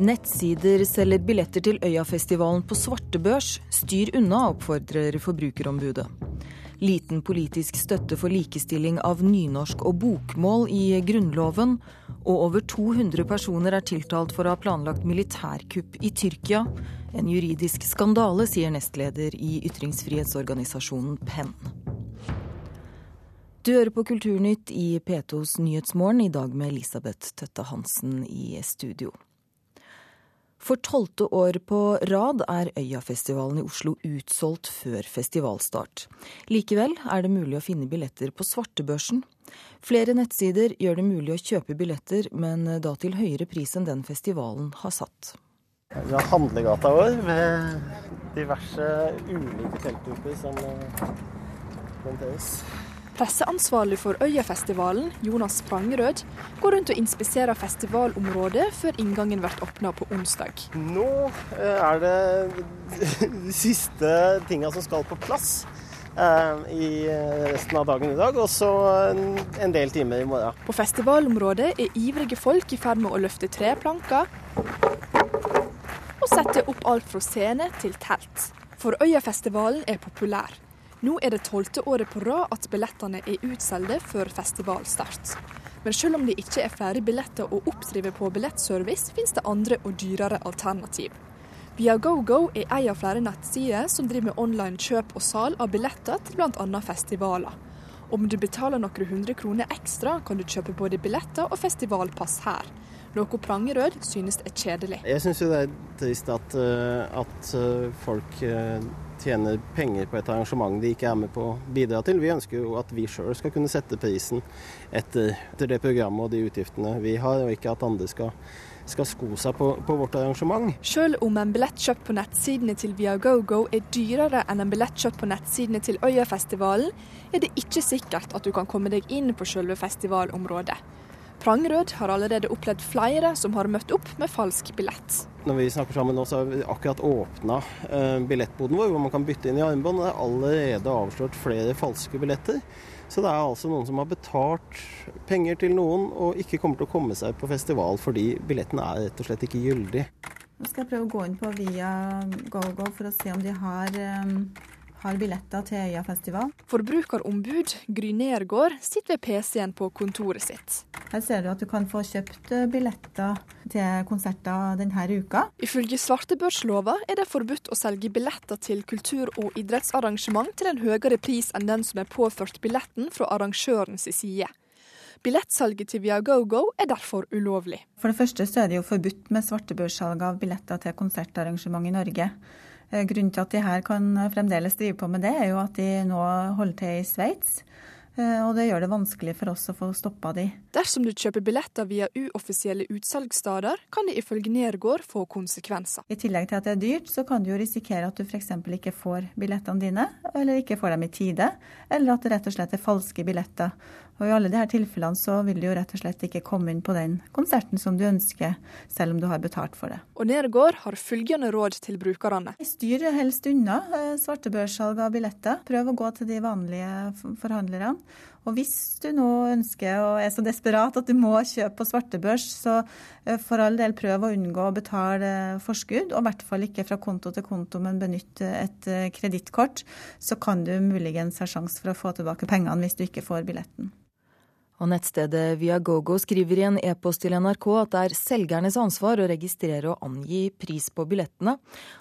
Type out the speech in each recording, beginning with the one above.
Nettsider selger billetter til Øyafestivalen på svartebørs. Styr unna, oppfordrer Forbrukerombudet. Liten politisk støtte for likestilling av nynorsk og bokmål i Grunnloven. Og over 200 personer er tiltalt for å ha planlagt militærkupp i Tyrkia. En juridisk skandale, sier nestleder i ytringsfrihetsorganisasjonen PEN. Du hører på Kulturnytt i P2s Nyhetsmorgen, i dag med Elisabeth Tøtte Hansen i studio. For tolvte år på rad er Øyafestivalen i Oslo utsolgt før festivalstart. Likevel er det mulig å finne billetter på svartebørsen. Flere nettsider gjør det mulig å kjøpe billetter, men da til høyere pris enn den festivalen har satt. Vi har handlegata vår med diverse ulike teltgrupper som monteres. Presseansvarlig for Øyafestivalen, Jonas Sprangrød, går rundt og inspiserer festivalområdet før inngangen blir åpna på onsdag. Nå eh, er det de siste tinga som skal på plass eh, i resten av dagen i dag, og så en del timer i morgen. På festivalområdet er ivrige folk i ferd med å løfte treplanker og sette opp alt fra scene til telt. For Øyafestivalen er populær. Nå er det tolvte året på rad at billettene er utsolgte før festivalstart. Men selv om det ikke er flere billetter å oppdrive på billettservice, finnes det andre og dyrere alternativ. Viagogo er en av flere nettsider som driver med online kjøp og salg av billetter til bl.a. festivaler. Om du betaler noen hundre kroner ekstra, kan du kjøpe både billetter og festivalpass her. Noe Prangerød synes er kjedelig. Jeg syns det er trist at, eh, at eh, folk eh, tjener penger på et arrangement de ikke er med på å bidra til. Vi ønsker jo at vi sjøl skal kunne sette prisen etter, etter, det programmet og de utgiftene vi har, og ikke at andre skal, skal sko seg på, på, vårt arrangement. Selv om en billett kjøpt på nettsidene til Viagogo er dyrere enn en billett kjøpt på nettsidene til Øyafestivalen, er det ikke sikkert at du kan komme deg inn på selve festivalområdet. Prangerød har allerede opplevd flere som har møtt opp med falsk billett. Når vi snakker sammen nå, så har vi akkurat åpna eh, billettboden vår, hvor man kan bytte inn i armbånd. Det er allerede avslørt flere falske billetter. Så det er altså noen som har betalt penger til noen og ikke kommer til å komme seg på festival fordi billetten er rett og slett ikke gyldig. Nå skal jeg prøve å gå inn på Via GoGo for å se om de har um har billetter til Øyafestival. Forbrukerombud Gry Nergård sitter ved PC-en på kontoret sitt. Her ser du at du kan få kjøpt eh, billetter til konserter denne uka. Ifølge svartebørslova er det forbudt å selge billetter til kultur- og idrettsarrangement til en høyere pris enn den som er påført billetten fra arrangørens side. Billettsalget til Viagogo er derfor ulovlig. For det første så er det jo forbudt med svartebørssalg av billetter til konsertarrangement i Norge. Eh, grunnen til at de her kan fremdeles drive på med det, er jo at de nå holder til i Sveits. Eh, og det gjør det vanskelig for oss å få stoppa de. Dersom du kjøper billetter via uoffisielle utsalgssteder, kan det ifølge Nergård få konsekvenser. I tillegg til at det er dyrt, så kan du jo risikere at du f.eks. ikke får billettene dine, eller ikke får dem i tide, eller at det rett og slett er falske billetter. Og I alle disse tilfellene så vil du jo rett og slett ikke komme inn på den konserten som du ønsker, selv om du har betalt for det. Og Nergård har følgende råd til brukerne. Styr helst unna eh, svartebørssalg av billetter. Prøv å gå til de vanlige forhandlerne. Og hvis du nå ønsker og er så desperat at du må kjøpe på svartebørs, så eh, for all del prøv å unngå å betale forskudd, og i hvert fall ikke fra konto til konto, men benytt et eh, kredittkort. Så kan du muligens ha sjanse for å få tilbake pengene hvis du ikke får billetten. Og nettstedet Viagogo skriver i en e-post til NRK at det er selgernes ansvar å registrere og angi pris på billettene,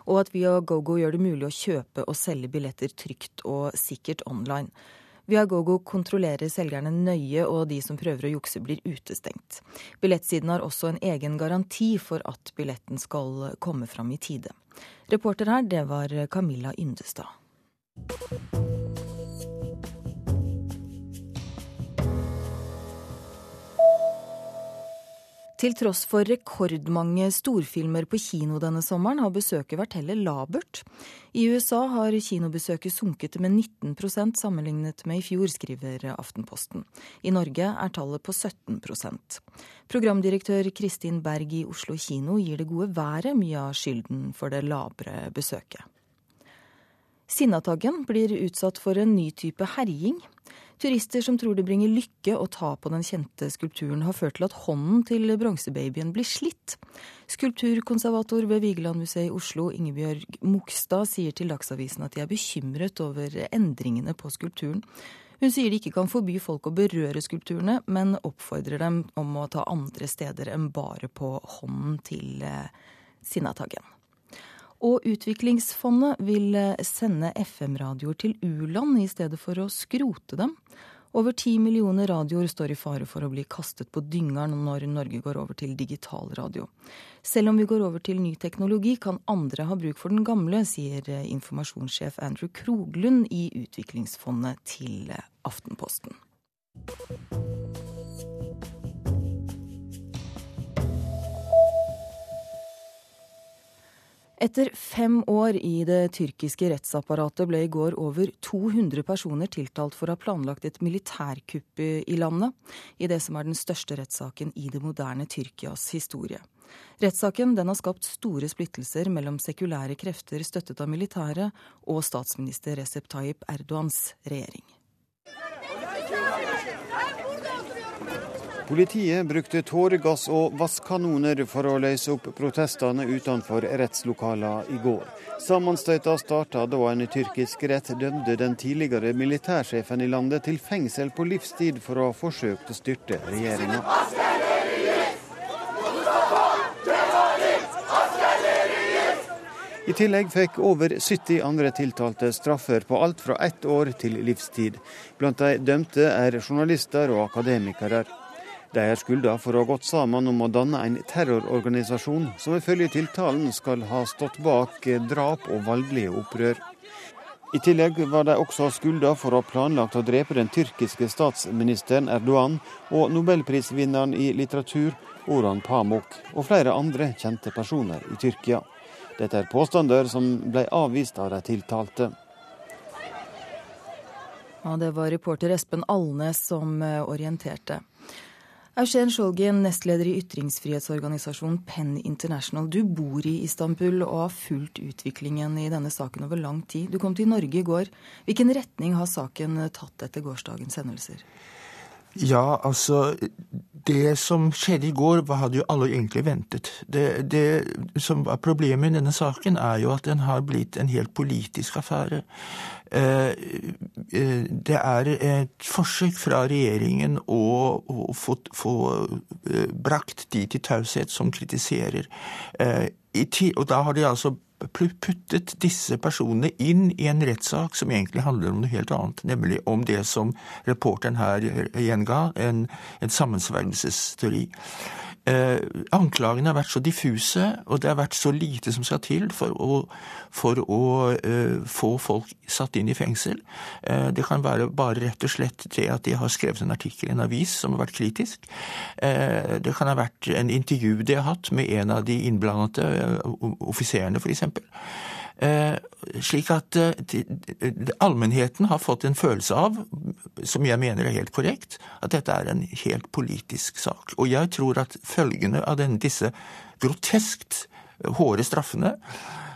og at Viagogo gjør det mulig å kjøpe og selge billetter trygt og sikkert online. Viagogo kontrollerer selgerne nøye, og de som prøver å jukse, blir utestengt. Billettsiden har også en egen garanti for at billetten skal komme fram i tide. Reporter her, det var Camilla Yndestad. Til tross for rekordmange storfilmer på kino denne sommeren, har besøket vært heller labert. I USA har kinobesøket sunket med 19% sammenlignet med i fjor, skriver Aftenposten. I Norge er tallet på 17% Programdirektør Kristin Berg i Oslo kino gir det gode været mye av skylden for det labre besøket. Sinnataggen blir utsatt for en ny type herjing. Turister som tror det bringer lykke å ta på den kjente skulpturen, har ført til at hånden til bronsebabyen blir slitt. Skulpturkonservator ved Vigelandmuseet i Oslo, Ingebjørg Mokstad, sier til Dagsavisen at de er bekymret over endringene på skulpturen. Hun sier de ikke kan forby folk å berøre skulpturene, men oppfordrer dem om å ta andre steder enn bare på hånden til eh, Sinnataggen. Og Utviklingsfondet vil eh, sende FM-radioer til u-land i stedet for å skrote dem. Over ti millioner radioer står i fare for å bli kastet på dyngeren når Norge går over til digital radio. Selv om vi går over til ny teknologi, kan andre ha bruk for den gamle, sier eh, informasjonssjef Andrew Kroglund i Utviklingsfondet til eh, Aftenposten. Etter fem år i det tyrkiske rettsapparatet ble i går over 200 personer tiltalt for å ha planlagt et militærkupp i landet, i det som er den største rettssaken i det moderne Tyrkias historie. Rettssaken har skapt store splittelser mellom sekulære krefter støttet av militæret og statsminister Recep Tayyip Erdogans regjering. Politiet brukte tåregass og vasskanoner for å løse opp protestene utenfor rettslokalene i går. Sammenstøyta starta da en tyrkisk rett dømte den tidligere militærsjefen i landet til fengsel på livstid for å ha forsøkt å styrte regjeringa. I tillegg fikk over 70 andre tiltalte straffer på alt fra ett år til livstid. Blant de dømte er journalister og akademikere. De er skylda for å ha gått sammen om å danne en terrororganisasjon som ifølge tiltalen skal ha stått bak drap og voldelige opprør. I tillegg var de også skylda for å ha planlagt å drepe den tyrkiske statsministeren Erdogan og nobelprisvinneren i litteratur Oran Pamuk og flere andre kjente personer i Tyrkia. Dette er påstander som ble avvist av de tiltalte. Ja, det var reporter Espen Alnes som eh, orienterte. Eugen Skjolgen, nestleder i ytringsfrihetsorganisasjonen Penn International. Du bor i Istanbul og har fulgt utviklingen i denne saken over lang tid. Du kom til Norge i går. Hvilken retning har saken tatt etter gårsdagens hendelser? Ja, altså Det som skjedde i går, hadde jo alle egentlig ventet. Det, det, som var Problemet i denne saken er jo at den har blitt en helt politisk affære. Eh, eh, det er et forsøk fra regjeringen å, å få, få, eh, brakt de til taushet som kritiserer. Og da har de altså puttet disse personene inn i en rettssak som egentlig handler om noe helt annet, nemlig om det som reporteren her gjenga, en, en sammensvergelsesteori. Eh, anklagene har vært så diffuse, og det har vært så lite som skal til for å, for å eh, få folk satt inn i fengsel. Eh, det kan være bare rett og slett det at de har skrevet en artikkel i en avis som har vært kritisk. Eh, det kan ha vært en intervju de har hatt med en av de innblandede eh, offiserene, f.eks. Eh, slik at eh, allmennheten har fått en følelse av, som jeg mener er helt korrekt, at dette er en helt politisk sak. Og jeg tror at følgende av denne, disse groteskt hårde straffene,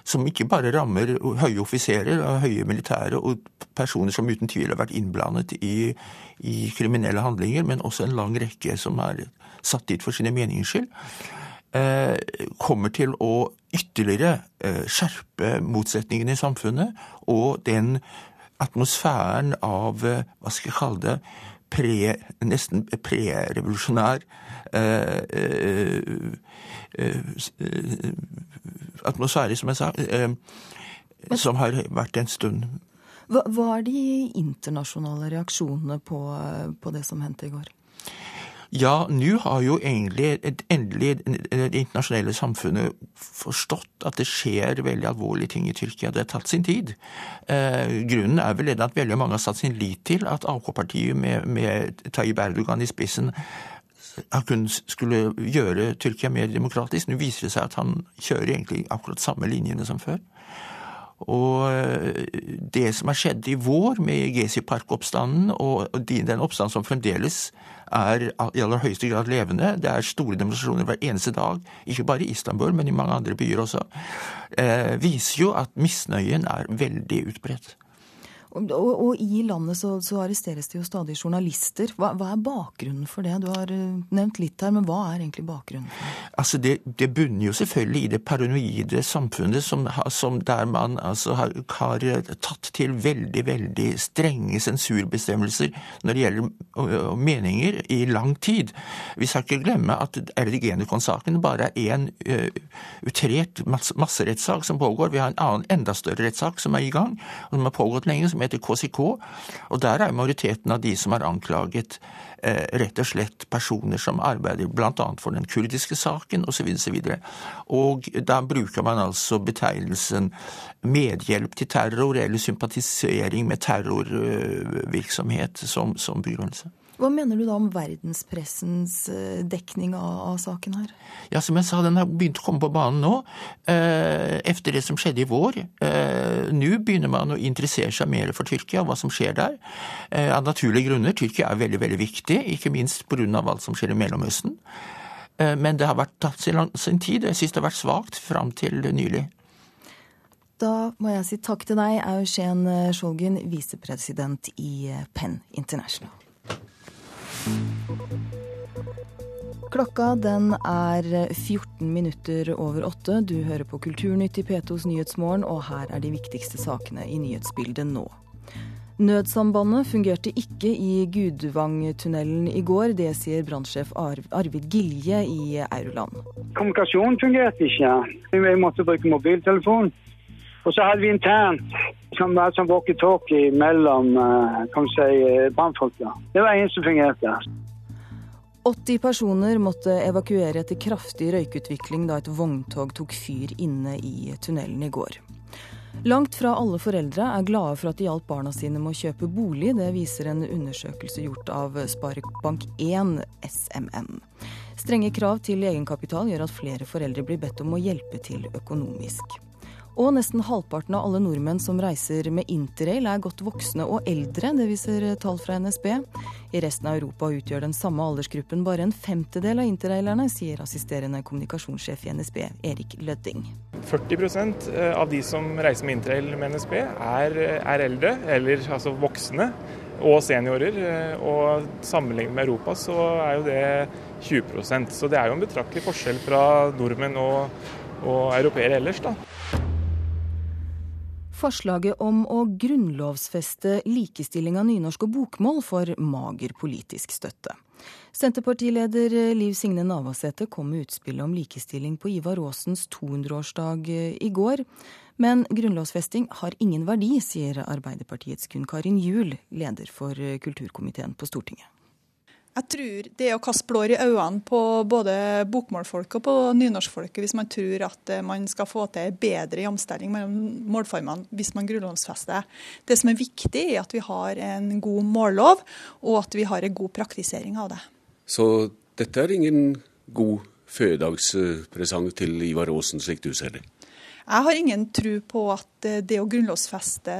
som ikke bare rammer høye offiserer og høye militære og personer som uten tvil har vært innblandet i, i kriminelle handlinger, men også en lang rekke som er satt dit for sine meningers skyld, Eh, kommer til å ytterligere eh, skjerpe motsetningene i samfunnet, og den atmosfæren av, eh, hva skal jeg kalle det, pre, nesten prerevolusjonær atmosfære, som jeg sa, som har vært en stund. Hva, hva er de internasjonale reaksjonene på, på det som hendte i går? Ja, nå har jo egentlig endelig det internasjonale samfunnet forstått at det skjer veldig alvorlige ting i Tyrkia. Det har tatt sin tid. Eh, grunnen er vel at veldig mange har satt sin lit til at AK-partiet med, med Tayyip Erdogan i spissen han skulle gjøre Tyrkia mer demokratisk. Nå viser det seg at han kjører egentlig akkurat samme linjene som før. Og eh, det som har skjedd i vår med Gezi Park-oppstanden, og den oppstanden som fremdeles er i aller høyeste grad levende. Det er store demonstrasjoner hver eneste dag, ikke bare i Istanbul, men i mange andre byer også. Eh, viser jo at misnøyen er veldig utbredt. Og, og, i landet så, så, arresteres det jo stadig journalister. Hva, hva, er bakgrunnen for det? Du har eh, nevnt litt her, men hva er egentlig bakgrunnen? Altså det, det bunner jo selvfølgelig i det paranoide samfunnet som, som der man altså har, har, tatt til veldig, veldig strenge sensurbestemmelser når det gjelder meninger i lang tid. Vi skal ikke glemme at Erdigenekon-saken bare er én uh, utrert masserettssak som pågår. Vi har en annen enda større rettssak som er i gang, og som har pågått lenge, som heter KCK. Og der er majoriteten av de som er anklaget, eh, rett og slett personer som arbeider bl.a. for den kurdiske saken osv. Og, og da bruker man altså betegnelsen medhjelp til terror eller sympatisering med terrorvirksomhet som, som begrunnelse. Hva mener du da om verdenspressens eh, dekning av, av, saken her? Ja, Som jeg sa, den har begynt å komme på banen nå. Eh, efter det som skjedde i vår. Eh, nå begynner man å interessere seg mer for Tyrkia, og hva som skjer der. Eh, av naturlige grunner. Tyrkia er veldig veldig viktig, ikke minst pga. alt som skjer i Mellomøsten. Eh, men det har vært tatt sin, tid. Jeg syns det har vært svakt fram til nylig. Da må jeg si takk til deg, Eugen Skjolgen, visepresident i Penn International. Klokka den er 14 minutter over åtte. Du hører på Kulturnytt i P2s Nyhetsmorgen, og her er de viktigste sakene i nyhetsbildet nå. Nødsambandet fungerte ikke i Gudvangtunnelen i går. Det sier brannsjef Arvid Gilje i Euroland. Kommunikasjonen fungerte ikke. Vi måtte bruke mobiltelefon. Og så hadde vi internt som var som walkietalkie mellom eh, kan si, eh, brannfolka. Det var en som fungerte. 80 personer måtte evakuere etter kraftig røykutvikling da et vogntog tok fyr inne i tunnelen i går. Langt fra alle foreldre er glade for at de hjalp barna sine med å kjøpe bolig. Det viser en undersøkelse gjort av Sparebank1 SMN. Strenge krav til egenkapital gjør at flere foreldre blir bedt om å hjelpe til økonomisk. Og nesten halvparten av alle nordmenn som reiser med interrail er godt voksne og eldre, det viser tall fra NSB. I resten av Europa utgjør den samme aldersgruppen bare en femtedel av interrailerne, sier assisterende kommunikasjonssjef i NSB, Erik Lødding. 40 eh, av de som reiser med interrail med NSB, er, er eldre, eller altså voksne og seniorer. Eh, og sammenlignet med Europa så er jo det 20% Så det er jo en betraktelig forskjell fra nordmenn og, og europeere ellers, da. Forslaget om å grunnlovfeste likestilling av nynorsk og bokmål får mager politisk støtte. Senterpartileder Liv Signe Navarsete kom med utspillet om likestilling på Ivar Aasens 200-årsdag i går. Men grunnlovfesting har ingen verdi, sier Arbeiderpartiets Gunn Karin Juel, leder for kulturkomiteen på Stortinget. Jeg tror det er å kaste blår i øynene på både bokmålfolk og på nynorskfolket hvis man tror at eh, man skal få til bedre jamstilling mellom målformene hvis man grunnlovfester. Det som er viktig, er at vi har en god mållov, og at vi har en god praktisering av det. Så dette er ingen god fødedagspresang til Ivar Aasen, slik du ser det? Jeg har ingen tro på at eh, det å grunnlovfeste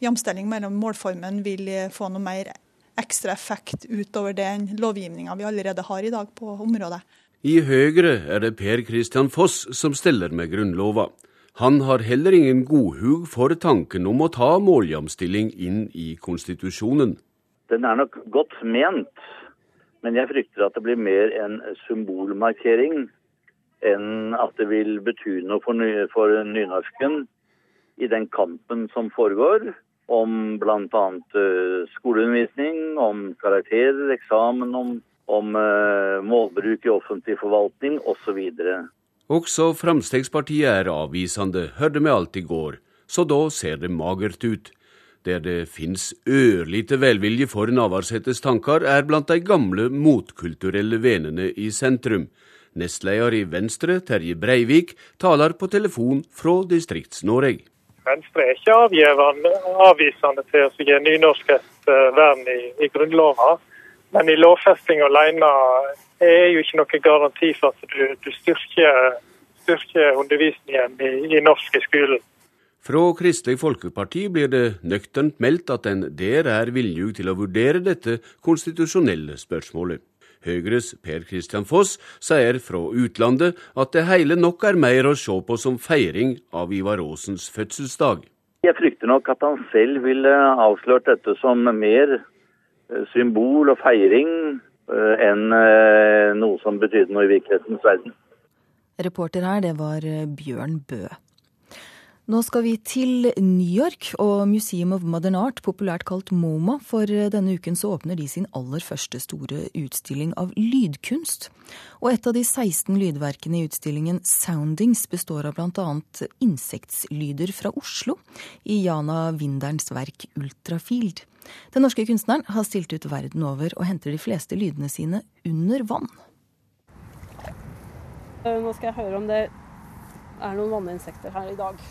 jamstilling mellom målformen vil eh, få noe mer ekstra effekt utover den lovgivninga vi allerede har i dag på området. I Høyre er det Per Christian Foss som steller med Grunnlova. Han har heller ingen godhug for tanken om å ta måljamstilling inn i konstitusjonen. Den er nok godt ment, men jeg frykter at det blir mer en symbolmarkering enn at det vil bety noe for, ny for nynorsken i den kampen som foregår om bl.a. Eh, skoleundervisning, om karakterer, eksamen, om, om uh, målbruk i offentlig forvaltning osv. Også Fremskrittspartiet er avvisende, hørte vi alt i går, så da ser det magert ut. Der det fins ørlite velvilje for Navarsetes tanker, er blant de gamle motkulturelle venene i sentrum. Nestleder i Venstre, Terje Breivik, taler på telefon fra Distrikts-Norge. Venstre er ikke avvisende til å gi nynorsk et vern i, i Grunnlova. Men i lovfesting alene er jo ikke noen garanti for at du, du styrker, styrker, undervisningen i, i norsk i skolen. Fra Kristelig Folkeparti blir det nøkternt meldt at en der er villig til å vurdere dette konstitusjonelle spørsmålet. Høyres Per Christian Foss sier fra utlandet at det hele nok er mer å se på som feiring av Ivar Aasens fødselsdag. Jeg frykter nok at han selv ville avslørt dette som mer eh, symbol og feiring eh, enn eh, noe som betydde noe i virkelighetens verden. Reporter her, det var Bjørn Bø. Nå skal vi til New York og Museum of Modern Art, populært kalt MoMA, for denne uken så åpner de sin aller første store utstilling av lydkunst. Og et av de 16 lydverkene i utstillingen Soundings består av bl.a. insektlyder fra Oslo, i Jana Winderns verk Ultrafield. Den norske kunstneren har stilt ut verden over og henter de fleste lydene sine under vann. Nå skal jeg høre om det er noen vanninsekter her i dag.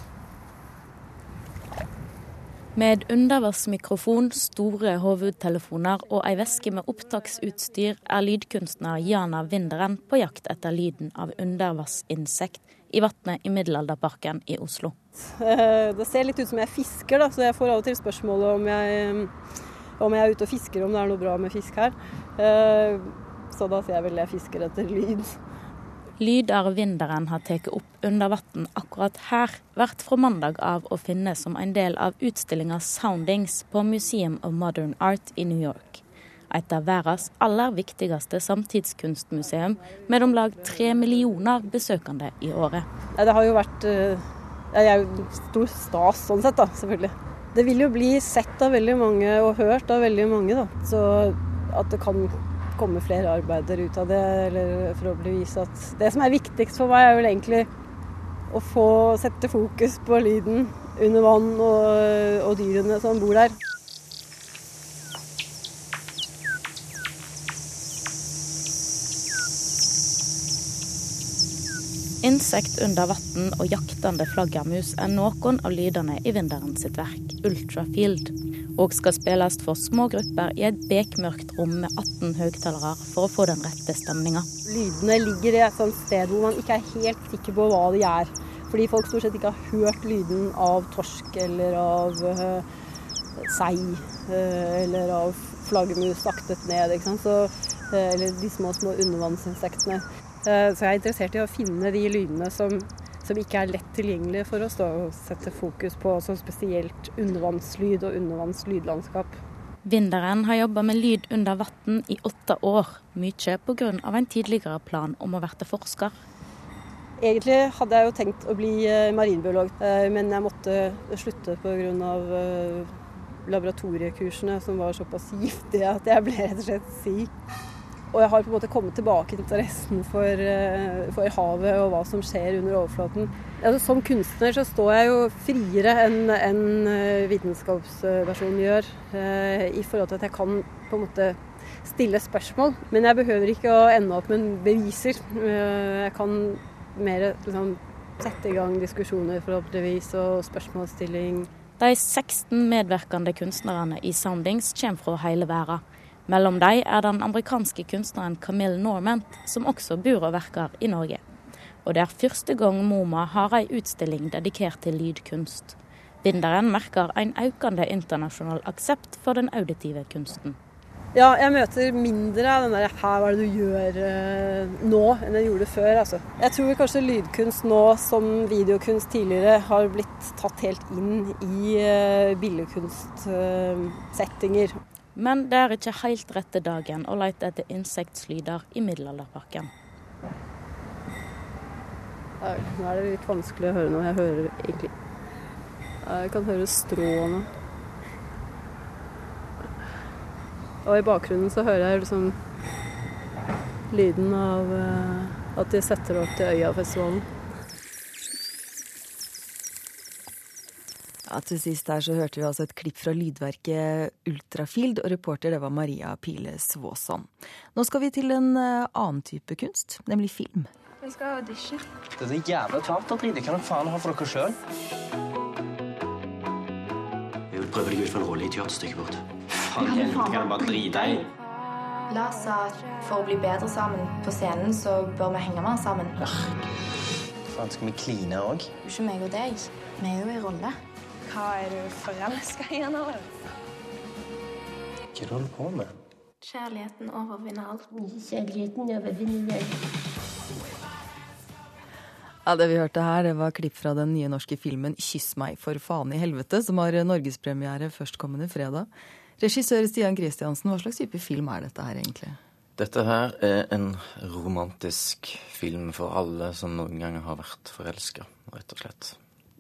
Med undervannsmikrofon, store hovedtelefoner og ei veske med opptaksutstyr er lydkunstner Jana Vinderen på jakt etter lyden av undervannsinsekt i vannet i Middelalderparken i Oslo. Eh, det ser litt ut som jeg fisker, da, så jeg får av og til spørsmålet om jeg, om jeg er ute og fisker, om det er noe bra med fisk her. Eh, så da sier jeg vel jeg fisker etter lyd. Lyder vinderen har tatt opp under vann akkurat her, vært fra mandag av å finne som en del av utstillinga Soundings på Museum of Modern Art i New York. Et av verdens aller viktigste samtidskunstmuseum, med om lag tre millioner besøkende i året. Det har jo vært eh, Det er jo stor stas sånn sett, da, selvfølgelig. Det vil jo bli sett av veldig mange og hørt av veldig mange, da. Så at det kan komme flere arbeider ut av det, eller forhåpentligvis at Det som er viktigst for meg, er vel egentlig å få sette fokus på lyden under vann og, og dyrene som bor der. Insekt under vann og jaktende flaggermus er noen av lydene i vinderen sitt verk Ultrafield og skal spilles for små grupper i et bekmørkt rom med 18 høyttalere for å få den rette stemninga. Lydene ligger i et sted hvor man ikke er helt sikker på hva de er. Fordi folk stort sett ikke har hørt lyden av torsk eller av uh, sei uh, eller av flaggermus saktet ned. Så, uh, eller de små, små undervannsinsektene. så jeg er interessert i å finne de lydene som som ikke er lett tilgjengelig for oss, da, og sette fokus på spesielt undervannslyd og undervannslydlandskap. Vinderen har jobba med lyd under vann i åtte år, mye pga. en tidligere plan om å bli forsker. Egentlig hadde jeg jo tenkt å bli eh, marinbiolog, eh, men jeg måtte slutte pga. Eh, laboratoriekursene som var såpass giftige at jeg ble rett og slett syk. Og jeg har på en måte kommet tilbake til interessen for, eh, for havet og hva som skjer under overflaten. Altså, som kunstner så står jeg jo friere enn en eh, vitenskapspersonen gjør. Eh, I forhold til at jeg kan på en måte stille spørsmål. Men jeg behøver ikke å ende opp med beviser. Jeg kan mer liksom, sette i gang diskusjoner forhåpentligvis og spørsmålsstilling. De 16 medvirkende kunstnerne i Soundings kommer fra hele verden. Mellom dem er den amerikanske kunstneren Camille Normant, som også bor og verker i Norge. Og det er første gang MoMA har ei utstilling dedikert til lydkunst. Binderen merker en økende internasjonal aksept for den auditive kunsten. Ja, jeg møter mindre av den der 'her, hva er det du gjør uh, nå', enn jeg gjorde før. Altså. Jeg tror kanskje lydkunst nå, som videokunst tidligere, har blitt tatt helt inn i uh, billedkunstsettinger. Men det er ikke helt rette dagen å lete etter insektlyder i Middelalderparken. Nå er det litt vanskelig å høre noe jeg hører egentlig. Jeg kan høre stråene. Og i bakgrunnen så hører jeg liksom lyden av eh, at de setter opp til Øyafestivalen. Ja, Til sist her så hørte vi altså et klipp fra lydverket Ultrafield, og reporter det var Maria Pile Svåsand. Nå skal vi til en eh, annen type kunst, nemlig film. Jeg skal audition. Det er jævla teaterdrit. Det kan dere faen ha for dere sjøl. Jeg vil prøve deg ut for en rolle i teaterstykket vårt. Faen jeg kan bare drite i? Lars sa at for å bli bedre sammen på scenen, så bør vi henge mer sammen. Faen, skal vi kline òg? Ikke meg og deg. Vi er jo i rolle. Hva er du forelska i nå? Hva holder du på med? Kjærligheten overvinner alt. Kjærligheten overvinner alt. Ja, Det vi hørte her, det var klipp fra den nye norske filmen 'Kyss meg for faen i helvete', som har norgespremiere førstkommende fredag. Regissør Stian Kristiansen, hva slags type film er dette her egentlig? Dette her er en romantisk film for alle som noen ganger har vært forelska, rett og slett.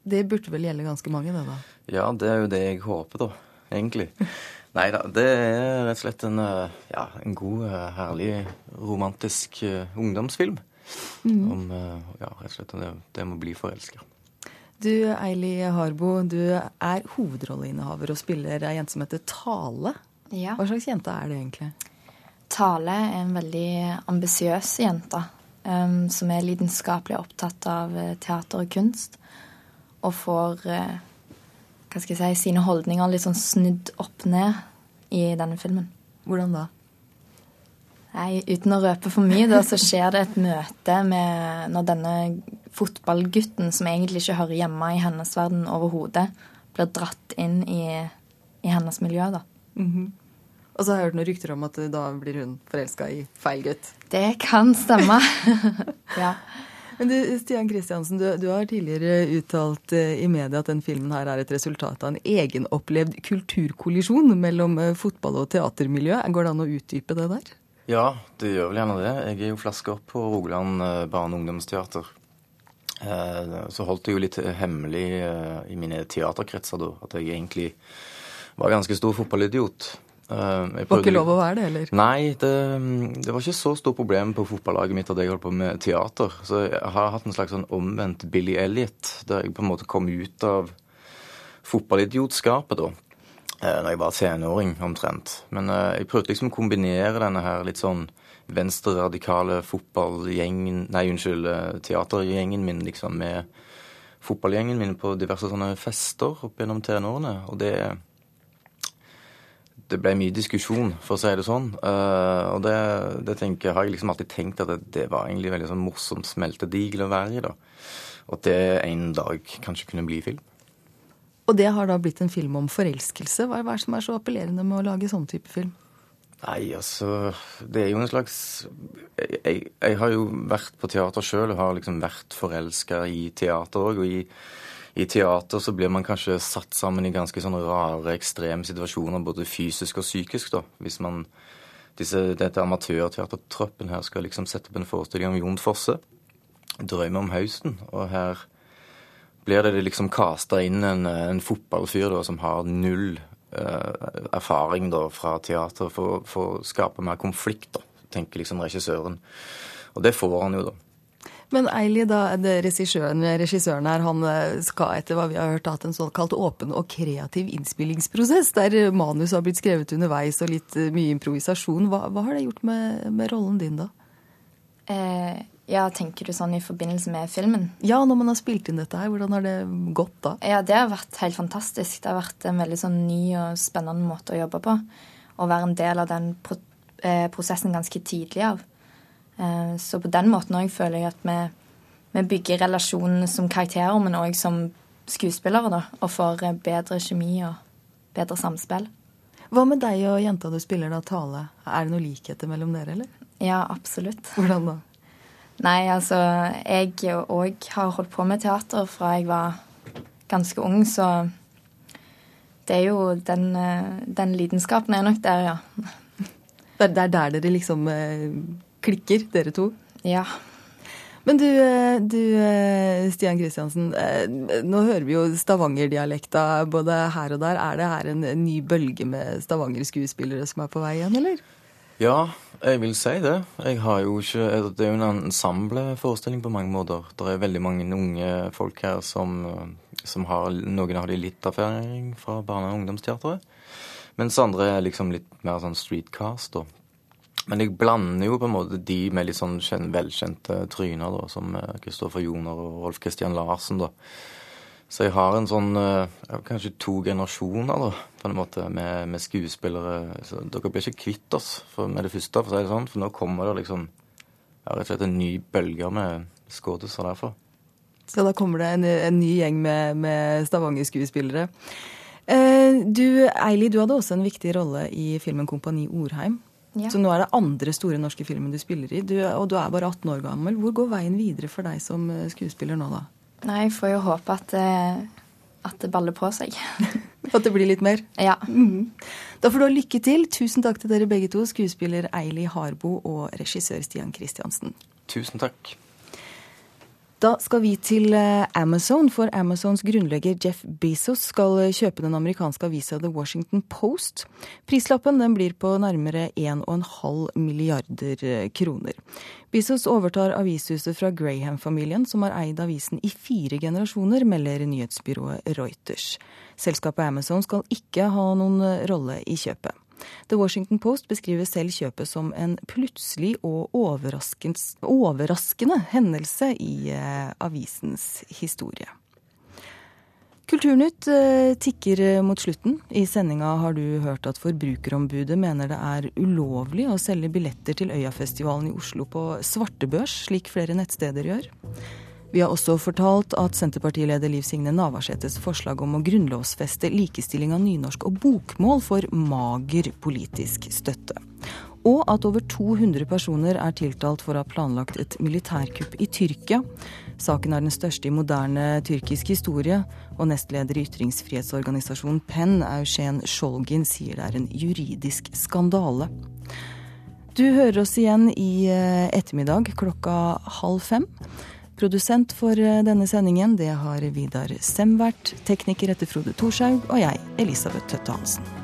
Det burde vel gjelde ganske mange, det da? Ja, det er jo det jeg håper, da. Egentlig. Nei da, det er rett og slett en, eh, ja, en god, eh, herlig, romantisk uh, ungdomsfilm. Mm. Om ja, rett og slett det, det med å bli forelska. Du Eili Harbo, du er hovedrolleinnehaver og spiller ei jente som heter Tale. Ja. Hva slags jente er det egentlig? Tale er en veldig ambisiøs jente. Um, som er lidenskapelig opptatt av teater og kunst. Og får uh, hva skal jeg si, sine holdninger litt sånn snudd opp ned i denne filmen. Hvordan da? Nei, Uten å røpe for mye, da, så skjer det et møte med når denne fotballgutten, som egentlig ikke hører hjemme i hennes verden overhodet, blir dratt inn i, i, hennes miljø. da. Mm -hmm. Og så har jeg hørt noen rykter om at da blir hun forelska i feil gutt. Det kan stemme. ja. Men du, Stian Kristiansen, du, du, har tidligere uttalt eh, i media at den filmen her er et resultat av en egenopplevd kulturkollisjon mellom eh, fotball og teatermiljø. Går det an å utdype det der? Ja, det gjør vel gjerne det. Jeg er jo flaska opp på Rogaland eh, barne- og ungdomsteater. Så holdt jeg jo litt hemmelig i mine teaterkretser da, at jeg egentlig var ganske stor fotballidiot. Uh, var ikke lov å være det, eller? Nei, det, det, var ikke så stort problem på fotballaget mitt at jeg holdt på med teater. Så jeg har hatt en slags sånn omvendt Billy Elliot, der jeg på en måte kom ut av fotballidiotskapet da. Uh, når jeg var tenåring, omtrent. Men uh, jeg prøvde liksom å kombinere denne her litt sånn venstreradikale fotballgjengen Nei, unnskyld, teatergjengen min liksom med fotballgjengen min på diverse sånne fester opp gjennom tenårene. Og det det ble mye diskusjon, for å si det sånn. Uh, og det, det tenker, har jeg liksom alltid tenkt at det, det var egentlig veldig sånn morsomt smeltedigel å være i. da. Og at det en dag kanskje kunne bli film. Og det har da blitt en film om forelskelse. Hva er det som er så appellerende med å lage sånn type film? Nei, altså Det er jo en slags Jeg, jeg, jeg har jo vært på teater sjøl og har liksom vært forelska i teater òg. Og i i teater så blir man kanskje satt sammen i ganske sånne rare, ekstreme situasjoner, både fysisk og psykisk, da. Hvis man disse, Dette amatørteatertroppen her skal liksom sette opp en forestilling om Jon Fosse. 'Drøm om høsten'. Og her blir det liksom kasta inn en, en fotballfyr da, som har null eh, erfaring da, fra teater, for, for å skape mer konflikt, da, tenker liksom regissøren. Og det får han jo, da. Men Eili, da, regissøren, regissøren her, han eh, skal etter hva vi har hørt hatt en såkalt åpen og kreativ innspillingsprosess, der manus har blitt skrevet underveis og litt eh, mye improvisasjon. Hva, hva har det gjort med, med rollen din, da? Eh, ja, tenker du sånn i forbindelse med filmen? Ja, når man har spilt inn dette her, hvordan har det gått da? Ja, det har vært helt fantastisk. Det har vært en veldig sånn ny og spennende måte å jobbe på. Å være en del av den pro eh, prosessen ganske tidlig av. Eh, så på den måten òg føler jeg at vi, vi bygger relasjonene som karakterer, men òg som skuespillere, da, og får eh, bedre kjemi og bedre samspill. Hva med deg og jenta du spiller da, Tale? Er det noen likheter mellom dere, eller? Ja, absolutt. Hvordan da? Nei, altså Jeg òg har holdt på med teater fra jeg var ganske ung, så det er jo den, eh, den lidenskapen er nok der, ja. Det er der dere liksom klikker, dere to. Ja. Men du, eh, du eh, Stian Kristiansen. Eh, nå hører vi jo stavangerdialekta både her og der. Er det her en ny bølge med Stavanger-skuespillere som er på vei igjen, eller? Ja, jeg vil si det. Jeg har jo ikke, det er jo en ensembleforestilling på mange måter. Det er veldig mange unge folk her som, som har Noen har de litt erfaring fra barne- og ungdomsteatret. Mens andre er liksom litt mer sånn streetcast. Da. Men jeg blander jo på en måte de med litt sånn velkjente tryner, da, som Kristoffer Joner og Rolf Christian Larsen, da. Så jeg har en sånn ja, kanskje to generasjoner, da, på en måte, med, med skuespillere. Så dere blir ikke kvitt oss for, med det første, for å si det sånn. For nå kommer det liksom rett og slett en ny bølge med skådiser derfra. Så da kommer det en, en ny gjeng med, med Stavanger-skuespillere. Eh, du, Eili, du hadde også en viktig rolle i filmen 'Kompani Orheim'. Ja. Så nå er det andre store norske filmen du spiller i, du, og du er bare 18 år gammel. Hvor går veien videre for deg som eh, skuespiller nå, da? Nei, jeg får jo håpe at, at det baller på seg. at det blir litt mer? Ja. Mm. Da får du ha lykke til. Tusen takk til dere begge to, skuespiller Eili Harbo og regissør Stian Kristiansen. Tusen takk. Da skal vi til eh, Amazon, for Amazons grunnlegger Jeff Bezos skal eh, kjøpe den amerikanske avisa The Washington Post. Prislappen blir på nærmere 1,5 milliarder eh, kroner. Bezos overtar avishuset fra Graham-familien, som har eid avisen i fire generasjoner, melder nyhetsbyrået Reuters. Selskapet Amazon skal ikke ha noen rolle i kjøpet. The Washington Post beskriver selv kjøpet som en plutselig og overraskende hendelse i eh, avisens historie. Kulturnytt eh, tikker mot slutten. I sendinga har du hørt at Forbrukerombudet mener det er ulovlig å selge billetter til Øyafestivalen i Oslo på svartebørs, slik flere nettsteder gjør. Vi har også fortalt at Senterpartileder Liv Signe Navarsetes forslag om å grunnlovsfeste likestilling av nynorsk og bokmål får mager politisk støtte. Og at over 200 personer er tiltalt for å ha planlagt et militærkupp i Tyrkia. Saken er den største i moderne tyrkisk historie, og nestleder i ytringsfrihetsorganisasjonen PEN, Eugen Skjolgin, sier det er en juridisk skandale. Du hører oss igjen i eh, ettermiddag klokka halv fem. Produsent for eh, denne sendingen det har Vidar Sem vært. Tekniker etter Frode Thorshaug og jeg, Elisabeth Tøtte Hansen.